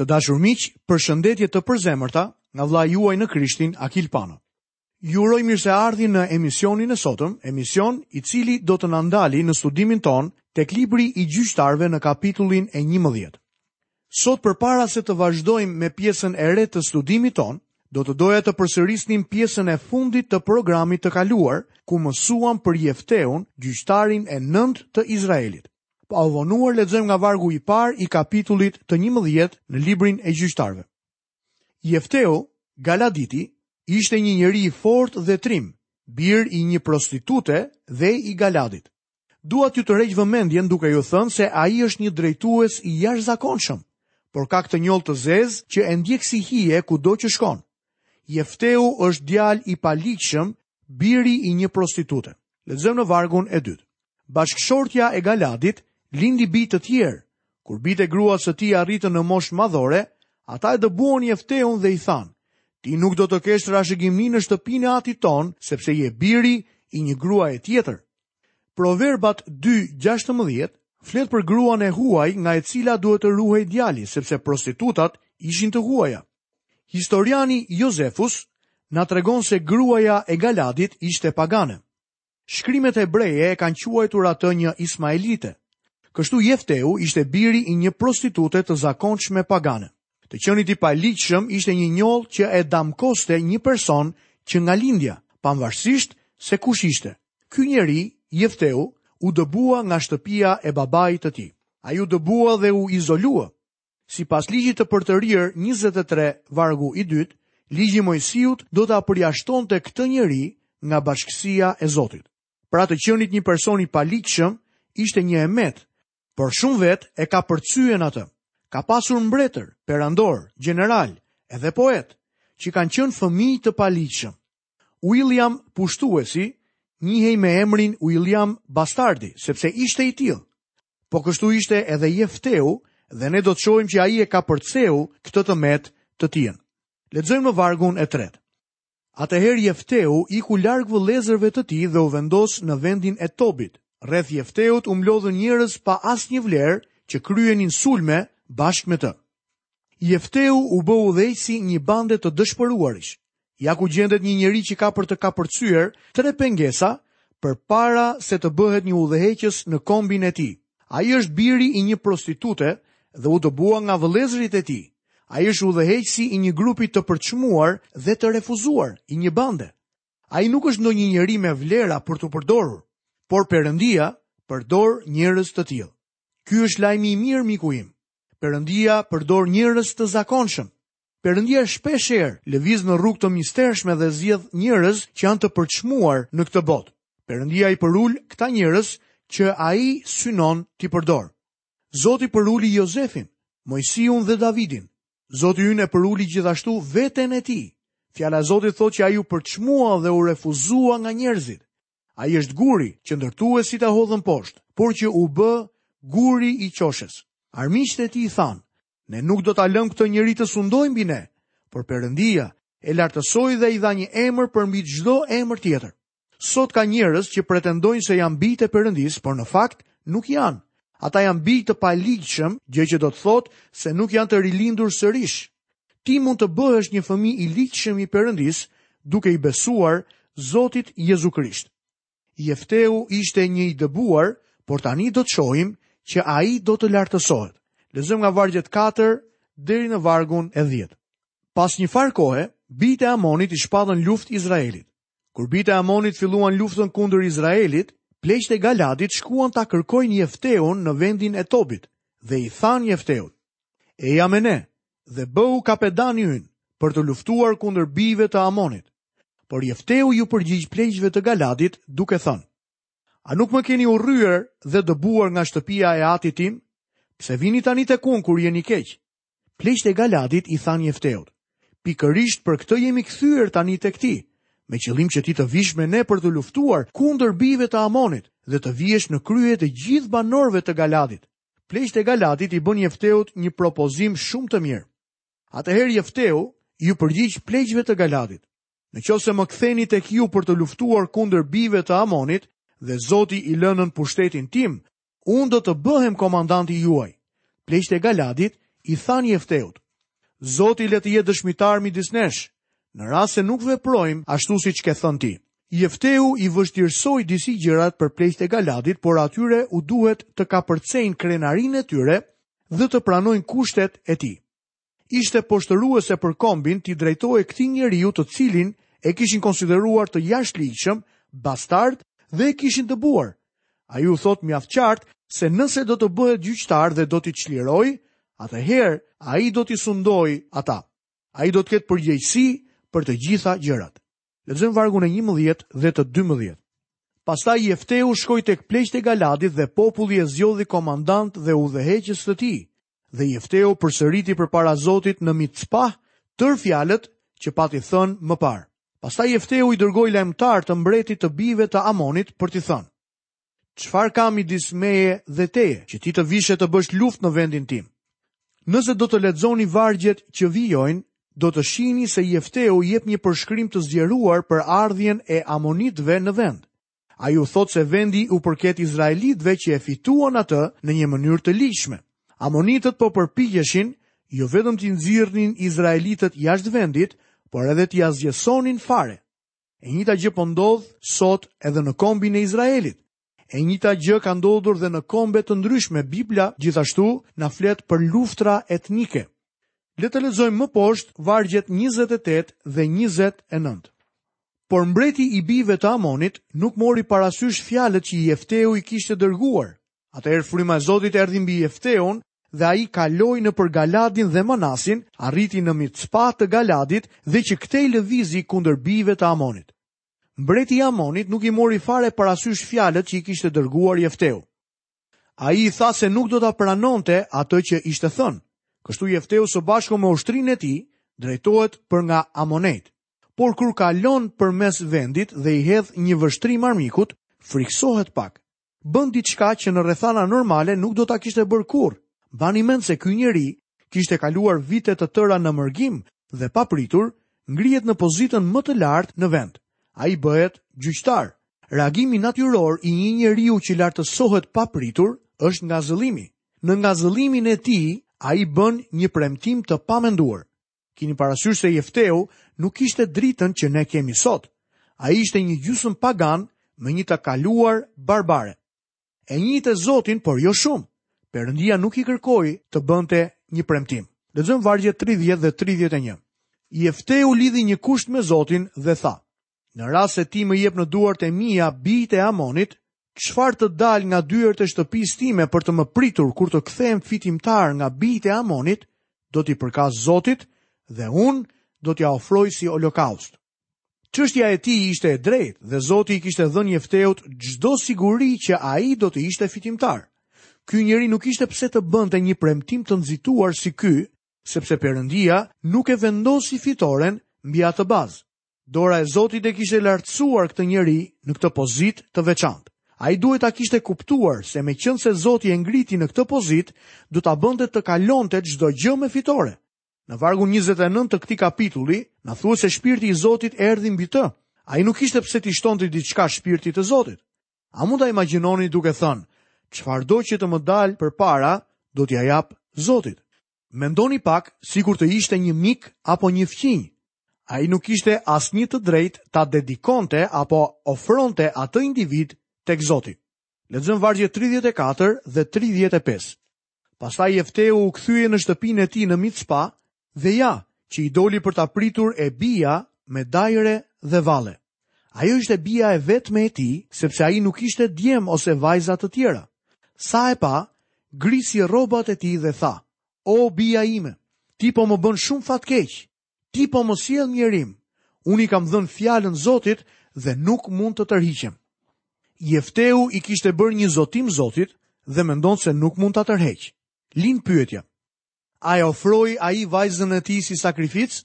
Të dashur miq, për shëndetje të përzemërta nga vllai juaj në Krishtin Akil Pano. Ju uroj mirëseardhje në emisionin e sotëm, emision i cili do të na ndali në studimin ton tek libri i gjyqtarëve në kapitullin e 11. Sot përpara se të vazhdojmë me pjesën e re të studimit ton, do të doja të përsërisnim pjesën e fundit të programit të kaluar ku mësuam për Jefteun, gjyqtarin e 9 të Izraelit pavonuar po lexojmë nga vargu i parë i kapitullit të 11 në librin e gjyqtarëve. Jefteu Galaditi ishte një njeri i fort dhe trim, bir i një prostitute dhe i Galadit. Dua t'ju të rejtë vëmendjen duke ju thënë se a i është një drejtues i jash zakonshëm, por ka këtë njollë të zezë që e ndjekë si hije ku do që shkon. Jefteu është djal i palikshëm, biri i një prostitute. Lexojmë në vargun e dytë. Bashkëshortja e Galadit lindi bitë të tjerë. Kur bitë e grua së ti arritën në moshë madhore, ata e dëbuon jefteun dhe i thanë, ti nuk do të kesh rashëgimni në shtëpinë atit tonë, sepse je biri i një grua e tjetër. Proverbat 2.16 flet për gruan e huaj nga e cila duhet të ruhej djali, sepse prostitutat ishin të huaja. Historiani Josefus na tregon se gruaja e Galadit ishte pagane. Shkrimet e breje e kanë quajtur atë një ismailite. Kështu Jefteu ishte biri i një prostitute të zakonçme pagane. Të qenit i paligjshëm ishte një njollë që e damkoste një person që nga lindja, pavarësisht se kush ishte. Ky njeri, Jefteu, u dëbua nga shtëpia e babait të tij. Ai u dëbua dhe u izolua. Sipas ligjit të përtërir 23 vargu i dytë, ligji Mojsiut do ta përjashtonte këtë njeri nga bashkësia e Zotit. Pra të qenit një person i paligjshëm ishte një emet por shumë vetë e ka përcyen atë. Ka pasur mbretër, perandor, general, edhe poet, që kanë qënë fëmi të paliqëm. William pushtuesi, njihej me emrin William Bastardi, sepse ishte i tilë. Po kështu ishte edhe jefteu dhe ne do të shojmë që i e ka përceu këtë të metë të tjenë. Ledzojmë në vargun e tretë. Ateher jefteu i ku largë vë lezërve të ti dhe u vendos në vendin e Tobit, rreth jefteut u mblodhën njerëz pa asnjë vlerë që kryenin sulme bashkë me të. Jefteu u bë udhëheqësi një bande të dëshpëruarish. Ja ku gjendet një njerëz që ka për të kapërcyer tre pengesa për para se të bëhet një udhëheqës në kombin e ti. A i është biri i një prostitute dhe u të bua nga vëlezrit e ti. A i është udhëheqësi i një grupi të përçmuar dhe të refuzuar i një bande. A i nuk është në një me vlera për të përdorur por Perëndia përdor njerëz të tillë. Ky është lajmi i mirë miku im. Perëndia përdor njerëz të zakonshëm. Perëndia shpesh herë lëviz në rrugë të mistershme dhe zgjedh njerëz që janë të përçmuar në këtë botë. Perëndia i përul këta njerëz që ai synon ti përdor. Zoti përuli Jozefin, Mojsiun dhe Davidin. Zoti ynë e përuli gjithashtu veten e tij. Fjala e Zotit thotë që ai u përçmua dhe u refuzua nga njerëzit. A i është guri që ndërtu e si të hodhën poshtë, por që u bë guri i qoshes. Armiqët e ti i thanë, ne nuk do të alëm këtë njëri të sundojnë bine, por përëndia e lartësoj dhe i dha një emër për mbi gjdo emër tjetër. Sot ka njërës që pretendojnë se janë bitë e përëndis, por në fakt nuk janë. Ata janë bitë të paligëshëm, gjë që do të thotë se nuk janë të rilindur sërish. Ti mund të bëhesh një fëmi i ligëshëm i përëndis, duke i besuar Zotit Jezu Krisht. Jefteu ishte një i dëbuar, por tani do të shohim që a i do të lartësohet. Lezëm nga vargjet 4 dheri në vargun e 10. Pas një farë kohe, bite Amonit i shpadhen luft Izraelit. Kur bite Amonit filluan luftën kundër Izraelit, pleqët e Galadit shkuan ta kërkojnë Jefteun në vendin e Tobit dhe i than Jefteut: "E jam me ne dhe bëu kapedani ynë për të luftuar kundër bijve të Amonit." por jefteu ju përgjigj plejqve të galadit duke thënë. A nuk më keni u rryer dhe dëbuar nga shtëpia e ati tim? Pse vini tani të kunë kur jeni keq? Plejqët e galadit i than jefteut. Pikërisht për këtë jemi këthyër tani të këti, me qëllim që ti të vish me ne për të luftuar kundër bive të amonit dhe të vijesh në kryet e gjithë banorve të galadit. Plejqët e galadit i bën jefteut një propozim shumë të mirë. Atëherë jefteu ju përgjigj plejqëve të galadit në që se më ktheni të kju për të luftuar kunder bive të amonit dhe zoti i lënën për shtetin tim, unë dhe të bëhem komandanti juaj. Pleqte Galadit i than jefteut, zoti le të jetë dëshmitar mi disnesh, në se nuk veprojmë ashtu si që ke thënë ti. Jefteu i vështirësoj disi gjërat për pleqte Galadit, por atyre u duhet të ka përcejnë krenarin e tyre dhe të pranojnë kushtet e ti ishte poshtëruese për kombin ti drejtohej këtij njeriu të cilin e kishin konsideruar të jashtë bastart bastard dhe e kishin të buar. A ju thot mjaft qartë se nëse do të bëhet gjyqtar dhe do t'i qliroj, atëherë a i do t'i sundoj ata. A i do t'ket përgjejsi për të gjitha gjërat. Lezëm vargun e një mëdhjet dhe të dy mëdhjet. Pasta jefteu shkoj të kplejt të galadit dhe populli e zjodhi komandant dhe u dheheqës të ti. Dhe jefteu përsëriti për para zotit në mitë tër fjalet që pati thënë më parë. Pastaj Jefteu i dërgoi lajmtar të mbretit të bijve të Amonit për t'i thënë: Çfarë ka midis meje dhe teje, që ti të vishe të bësh luftë në vendin tim? Nëse do të lexoni vargjet që vijojnë, do të shihni se Jefteu i jep një përshkrim të zgjeruar për ardhjen e Amonitëve në vend. Ai u thotë se vendi u përket Izraelitëve që e fituan atë në një mënyrë të ligjshme. Amonitët po përpiqeshin jo vetëm të nxirrnin Izraelitët jashtë vendit, por edhe t'ja zgjesonin fare. E njita gjë po ndodh sot edhe në kombin e Izraelit. E njita gjë ka ndodhur dhe në kombe të ndryshme Bibla gjithashtu, na flet për luftra etnike. Le të lexojmë më poshtë vargjet 28 dhe 29. Por mbreti i bive të Amonit nuk mori parasysh fjalët që Jefteu i kishte dërguar. Atëherë fryma e Zotit erdhi mbi Jefteun dhe a i kaloi në për Galadin dhe Manasin, arriti në mitëspa të Galadit dhe që këtej lëvizi kunder bive të Amonit. Mbreti Amonit nuk i mori fare parasysh fjalet që i kishte dërguar jefteu. A i tha se nuk do të pranonte atë që ishte thënë. Kështu jefteu së bashko me ushtrinë e ti, drejtohet për nga Amonet. Por kur kalon për mes vendit dhe i hedh një vështrim armikut, friksohet pak. Bëndi qka që në rethana normale nuk do të kishte bërë kur bani mend se ky njeri kishte kaluar vite të tëra në mërgim dhe pa pritur, në pozitën më të lartë në vend. A i bëhet gjyqtar. Reagimi natyror i një njeriu që lartësohet pa pritur është nga zëllimi. Në nga zëllimin e ti, a i bën një premtim të pamenduar. Kini parasysh se jefteu nuk ishte dritën që ne kemi sot. A i ishte një gjusën pagan me një të kaluar barbare. E një të zotin, por jo shumë. Perëndia nuk i kërkoi të bënte një premtim. Lexojm vargje 30 dhe 31. Jefteu lidhi një kusht me Zotin dhe tha: Në rast se ti më jep në duart e mia bijtë e Amonit, çfarë të dal nga dyert e shtëpisë time për të më pritur kur të kthehem fitimtar nga bijtë e Amonit, do ti përkas Zotit dhe un do t'ja ofroj si holokaust. Çështja e tij ishte e drejtë dhe Zoti i kishte dhënë Jefteut çdo siguri që ai do të ishte fitimtar. Ky njeri nuk ishte pse të bënte një premtim të nxituar si ky, sepse Perëndia nuk e vendosi fitoren mbi atë bazë. Dora e Zotit e kishte lartësuar këtë njeri në këtë pozitë të veçantë. Ai duhet ta kishte kuptuar se meqense Zoti e ngriti në këtë pozitë, do ta bënte të kalonte çdo gjë me fitore. Në vargu 29 të këtij kapitulli, na thuhet se shpirti i Zotit erdhi mbi të. Ai nuk kishte pse të shtonte diçka shpirti të Zotit. A mund ta imagjinoni duke thënë, Qëfar do që të më dalë për para, do t'ja japë Zotit. Mendoni pak si kur të ishte një mik apo një fqinj. A i nuk ishte as një të drejt ta dedikonte apo ofronte atë individ të këzotit. Ledzëm vargje 34 dhe 35. Pasta jefteu u këthyje në shtëpin e ti në mitë dhe ja, që i doli për ta pritur e bia me dajre dhe vale. Ajo ishte bia e vetë me e ti, sepse a i nuk ishte djem ose vajzat të tjera. Sa e pa, grisi robat e ti dhe tha, o bia ime, ti po më bën shumë fatkeq, ti po më sjell mjerim, unë i kam dhën fjallën Zotit dhe nuk mund të tërhiqem. Jefteu i kishte bërë një zotim Zotit dhe mendon se nuk mund të tërheq. Lin pyetja, a e ofroj a i vajzën e ti si sakrificë?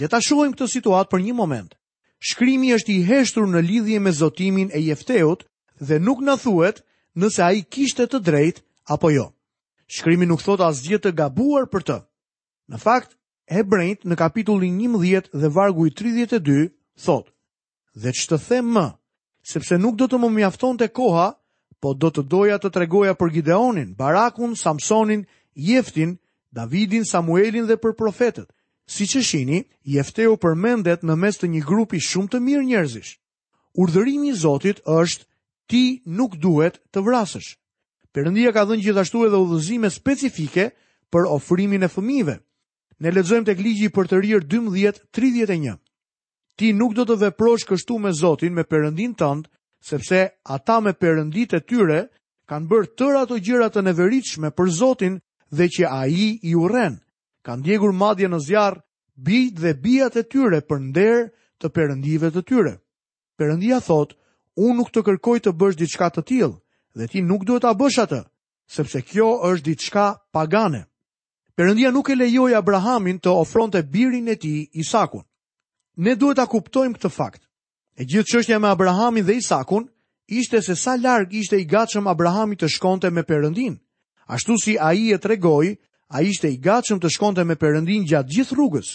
Leta shohim këtë situatë për një moment. Shkrimi është i heshtur në lidhje me zotimin e jefteut dhe nuk në thuet nëse a i kishte të drejt apo jo. Shkrimi nuk thot asgjë të gabuar për të. Në fakt, Hebrejt në kapitullin 11 dhe vargu i 32 thot, dhe që të them më, sepse nuk do të më mjafton të koha, po do të doja të tregoja për Gideonin, Barakun, Samsonin, Jeftin, Davidin, Samuelin dhe për profetet. Si që shini, Jefteu përmendet në mes të një grupi shumë të mirë njerëzish. Urdhërimi i Zotit është ti nuk duhet të vrasësh. Perëndia ka dhënë gjithashtu edhe udhëzime specifike për ofrimin e fëmijëve. Ne lexojmë tek ligji për të rirë 12:31. Ti nuk do të veprosh kështu me Zotin, me Perëndin tënd, sepse ata me Perënditë e tyre kanë bërë tërë ato gjëra të neveritshme për Zotin dhe që ai i urren. Kanë ndjekur madje në zjarr bijt dhe bijat e tyre për nder të perëndive të tyre. Perëndia thotë, unë nuk të kërkoj të bësh diçka të tillë dhe ti nuk duhet ta bësh atë, sepse kjo është diçka pagane. Perëndia nuk e lejoi Abrahamin të ofronte birin e tij Isakun. Ne duhet ta kuptojmë këtë fakt. E gjithë çështja me Abrahamin dhe Isakun ishte se sa larg ishte i gatshëm Abrahami të shkonte me Perëndin. Ashtu si ai e tregoi, ai ishte i gatshëm të shkonte me Perëndin gjatë gjithë rrugës.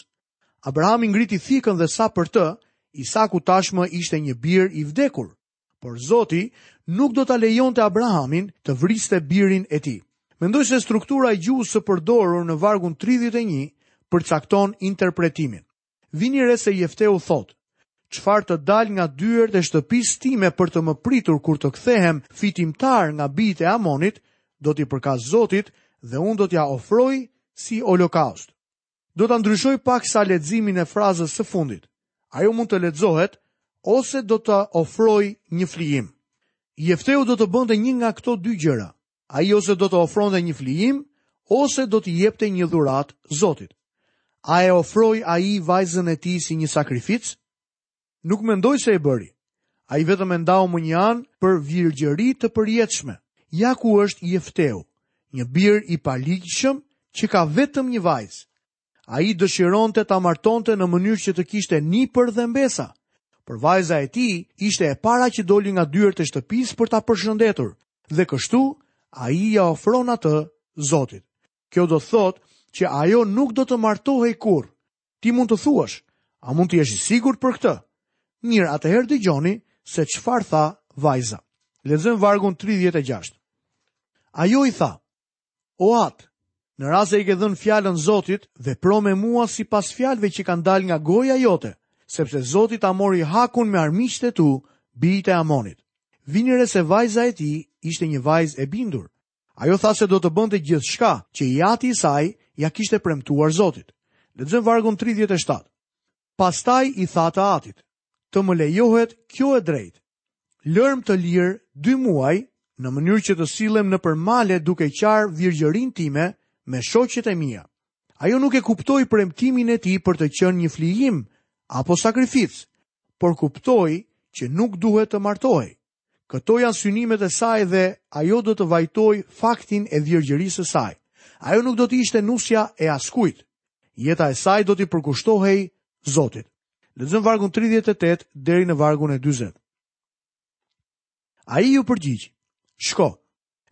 Abrahami ngriti thikën dhe sa për të, Isaku tashmë ishte një bir i vdekur por Zoti nuk do ta lejonte Abrahamin të vriste birin e tij. Mendoj se struktura e gjuhës së përdorur në vargun 31 përcakton interpretimin. Vini re se Jefteu thot: Çfarë të dal nga dyert e shtëpisë time për të më pritur kur të kthehem fitimtar nga bijtë e Amonit, do t'i përkas Zotit dhe unë do t'ja ofroj si holokaust." Do ta ndryshoj pak sa leximin e frazës së fundit. Ajo mund të lexohet ose do të ofroj një flijim. Jefteu do të bënde një nga këto dy gjera, a i ose do të ofroj dhe një flijim, ose do të jepte një dhurat zotit. A e ofroj a i vajzën e ti si një sakrific? Nuk me ndoj se e bëri. A i vetëm e ndao më një anë për virgjëri të përjetëshme. Ja ku është jefteu, një bir i palikëshëm që ka vetëm një vajzë. A i dëshiron të ta martonte në mënyrë që të kishte një për dhe mbesa. Por vajza e tij ishte e para që doli nga dyert e shtëpisë për ta përshëndetur dhe kështu ai ja ofron atë Zotit. Kjo do thotë që ajo nuk do të martohej kurrë. Ti mund të thuash, a mund të jesh i sigurt për këtë? Mirë, atëherë dëgjoni se qëfar tha vajza. Lexojmë Vargun 36. Ajo i tha: "O atë, në rast se i ke dhënë fjalën Zotit, vepro me mua sipas fjalëve që kanë dal nga goja jote." sepse Zoti ta mori hakun me armiqtë e tu, bijtë e Amonit. Vinire se vajza e ti ishte një vajz e bindur. Ajo tha se do të bënte gjithçka që i ati i saj ja kishte premtuar Zotit. Lexojm vargun 37. Pastaj i tha të atit: "Të më lejohet kjo e drejtë. Lërm të lirë dy muaj në mënyrë që të sillem në përmale duke qar virgjërinë time me shoqjet e mia." Ajo nuk e kuptoi premtimin e tij për të qenë një flijim, apo sakrificë, por kuptoi që nuk duhet të martohej. Këto janë synimet e saj dhe ajo do të vajtoj faktin e djërgjërisë e saj. Ajo nuk do të ishte nusja e askujt. Jeta e saj do t'i përkushtohej Zotit. Lëzën vargun 38 deri në vargun e 20. A i ju përgjigjë, shko,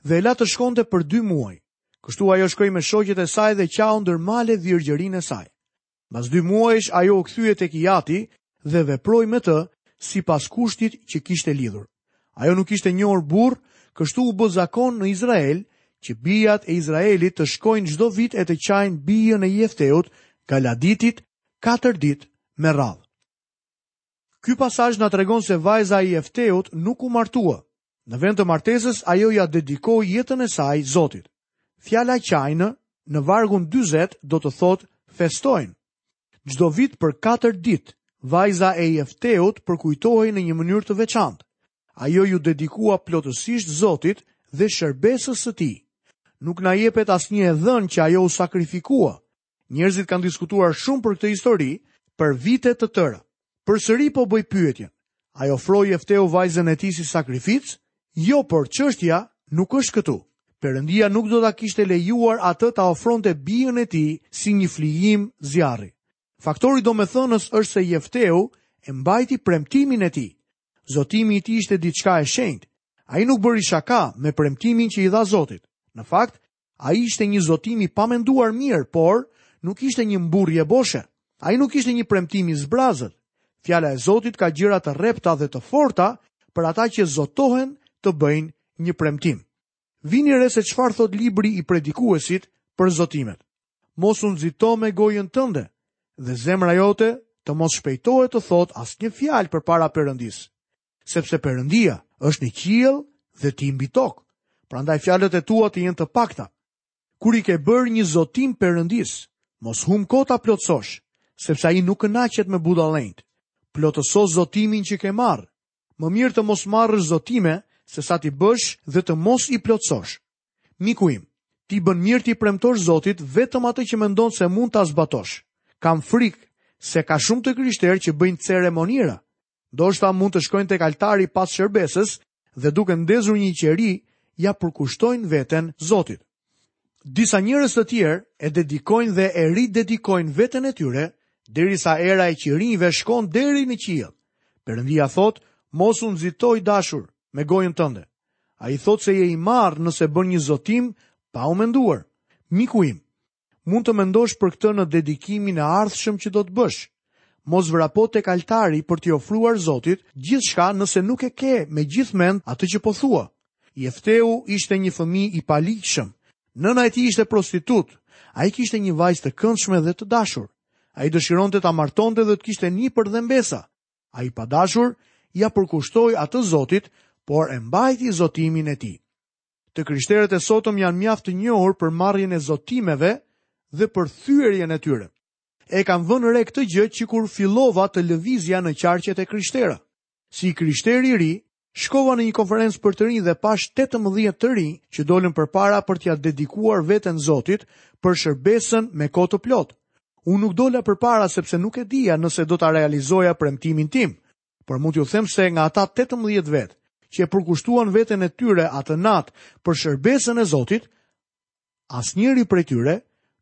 dhe la të shkonte për dy muaj. Kështu ajo shkoj me shoqet e saj dhe qa ndër male djërgjërin e saj. Mas dy muajsh ajo u këthyet e kijati dhe veproj me të si pas kushtit që kishte lidhur. Ajo nuk ishte njohur burë, kështu u bë zakon në Izrael që bijat e Izraelit të shkojnë gjdo vit e të qajnë bijën e jefteut galaditit katër dit me radhë. Ky pasaj nga tregon se vajza i jefteut nuk u martua. Në vend të martesës ajo ja dedikoj jetën e saj zotit. Fjala qajnë në vargun 20 do të thot festojnë gjdo vit për 4 dit, vajza e jefteut përkujtohej në një mënyrë të veçantë. Ajo ju dedikua plotësisht Zotit dhe shërbesës së ti. Nuk na jepet as një edhën që ajo u sakrifikua. Njerëzit kanë diskutuar shumë për këtë histori për vite të tëra. Për sëri po bëj pyetjen, ajo jo froj efteu vajzën e ti si sakrific? Jo, për qështja nuk është këtu. Perëndia nuk do ta kishte lejuar atë të ofronte bijën e tij si një flijim zjarri. Faktori do me thënës është se jefteu e mbajti premtimin e ti. Zotimi i ti ishte diçka e shendë, A i nuk bëri shaka me premtimin që i dha Zotit. Në fakt, a i ishte një zotimi pamenduar mirë, por nuk ishte një mburje boshe. A i nuk ishte një premtimi zbrazët. Fjala e Zotit ka gjira të repta dhe të forta për ata që zotohen të bëjnë një premtim. Vini re se qfar thot libri i predikuesit për zotimet. Mosun zito me gojën tënde, dhe zemra jote të mos shpejtohet të thot asë një fjalë për para përëndis, sepse përëndia është një qiel dhe ti mbi tokë, prandaj fjalët e tua të jenë të pakta. Kur i ke bërë një zotim përëndis, mos hum kota plotësosh, sepse a i nuk nëqet me buda lejnët, plotëso zotimin që ke marë, më mirë të mos marë zotime se sa ti bësh dhe të mos i plotësosh. Miku im, ti bën mirë ti premtosh Zotit vetëm atë që mendon se mund ta zbatosh kam frikë se ka shumë të krishterë që bëjnë ceremonira. Do shta mund të shkojnë tek altari pas shërbesës dhe duke ndezur një qeri, ja përkushtojnë veten Zotit. Disa njërës të tjerë e dedikojnë dhe e rrit dedikojnë veten e tyre, deri sa era e qirinjve shkon deri në qia. Përëndia thot, mos unë zitoj dashur me gojën tënde. A i thot se je i marë nëse bën një zotim pa u menduar. Miku im, mund të mendosh për këtë në dedikimin e ardhshëm që do të bësh. Mos vrapo tek altari për t'i ofruar Zotit gjithçka nëse nuk e ke me mend atë që po thua. Jefteu ishte një fëmijë i paligjshëm. Nëna e tij ishte prostitut. Ai kishte një vajzë të këndshme dhe të dashur. Ai dëshironte ta martonte dhe të kishte një për dhe mbesa. Ai pa dashur ia ja përkushtoi atë Zotit, por e mbajti zotimin e tij. Të krishterët e sotëm janë mjaft të njohur për marrjen e zotimeve dhe për thyërjen e tyre. E kam vënë re këtë gjë që kur filova të lëvizja në qarqet e krishtera. Si krishteri ri, shkova në një konferencë për të rinj dhe pash 18 të rinj që dolën përpara për tja dedikuar veten Zotit për shërbesën me kohë të plot. Unë nuk dola përpara sepse nuk e dija nëse do ta realizoja premtimin tim. Por mund t'ju them se nga ata 18 vet që e përkushtuan veten e tyre atë natë për shërbesën e Zotit, asnjëri prej tyre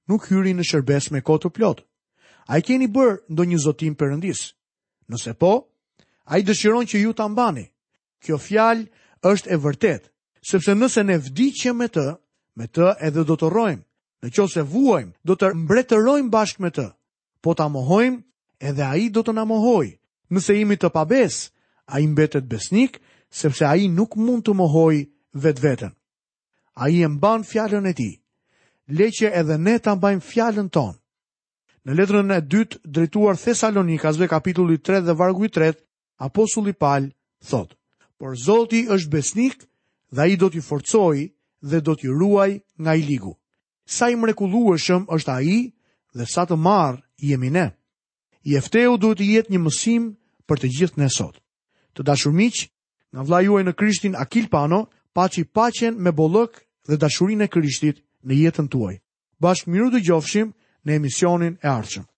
nuk hyri në shërbes me kotë plot. A i keni bërë ndo një zotim përëndis? Nëse po, a i dëshiron që ju të ambani. Kjo fjalë është e vërtet, sepse nëse ne vdicje me të, me të edhe do të rojmë. Në qo se vuajmë, do të mbretërojmë bashkë me të. Po të amohojmë, edhe a i do të namohoj. Nëse imi të pabes, a i mbetet besnik, sepse a i nuk mund të mohoj vetë vetën. A i e mban fjallën e ti le që edhe ne ta mbajmë fjalën tonë. Në letrën e dytë drejtuar Thesalonikasve kapitulli 3 dhe vargu i 3, apostulli Paul thotë: "Por Zoti është besnik dhe ai do t'ju forcoj dhe do t'ju ruaj nga i ligu. Sa i mrekullueshëm është ai dhe sa të marr jemi ne." efteu duhet të jetë një mësim për të gjithë në sot. Të dashur miq, nga vla juaj në Krishtin Akil Pano, paçi paqen me bollëk dhe dashurinë e Krishtit në jetën tuaj. Bashkë miru dhe gjofshim në emisionin e arqëm.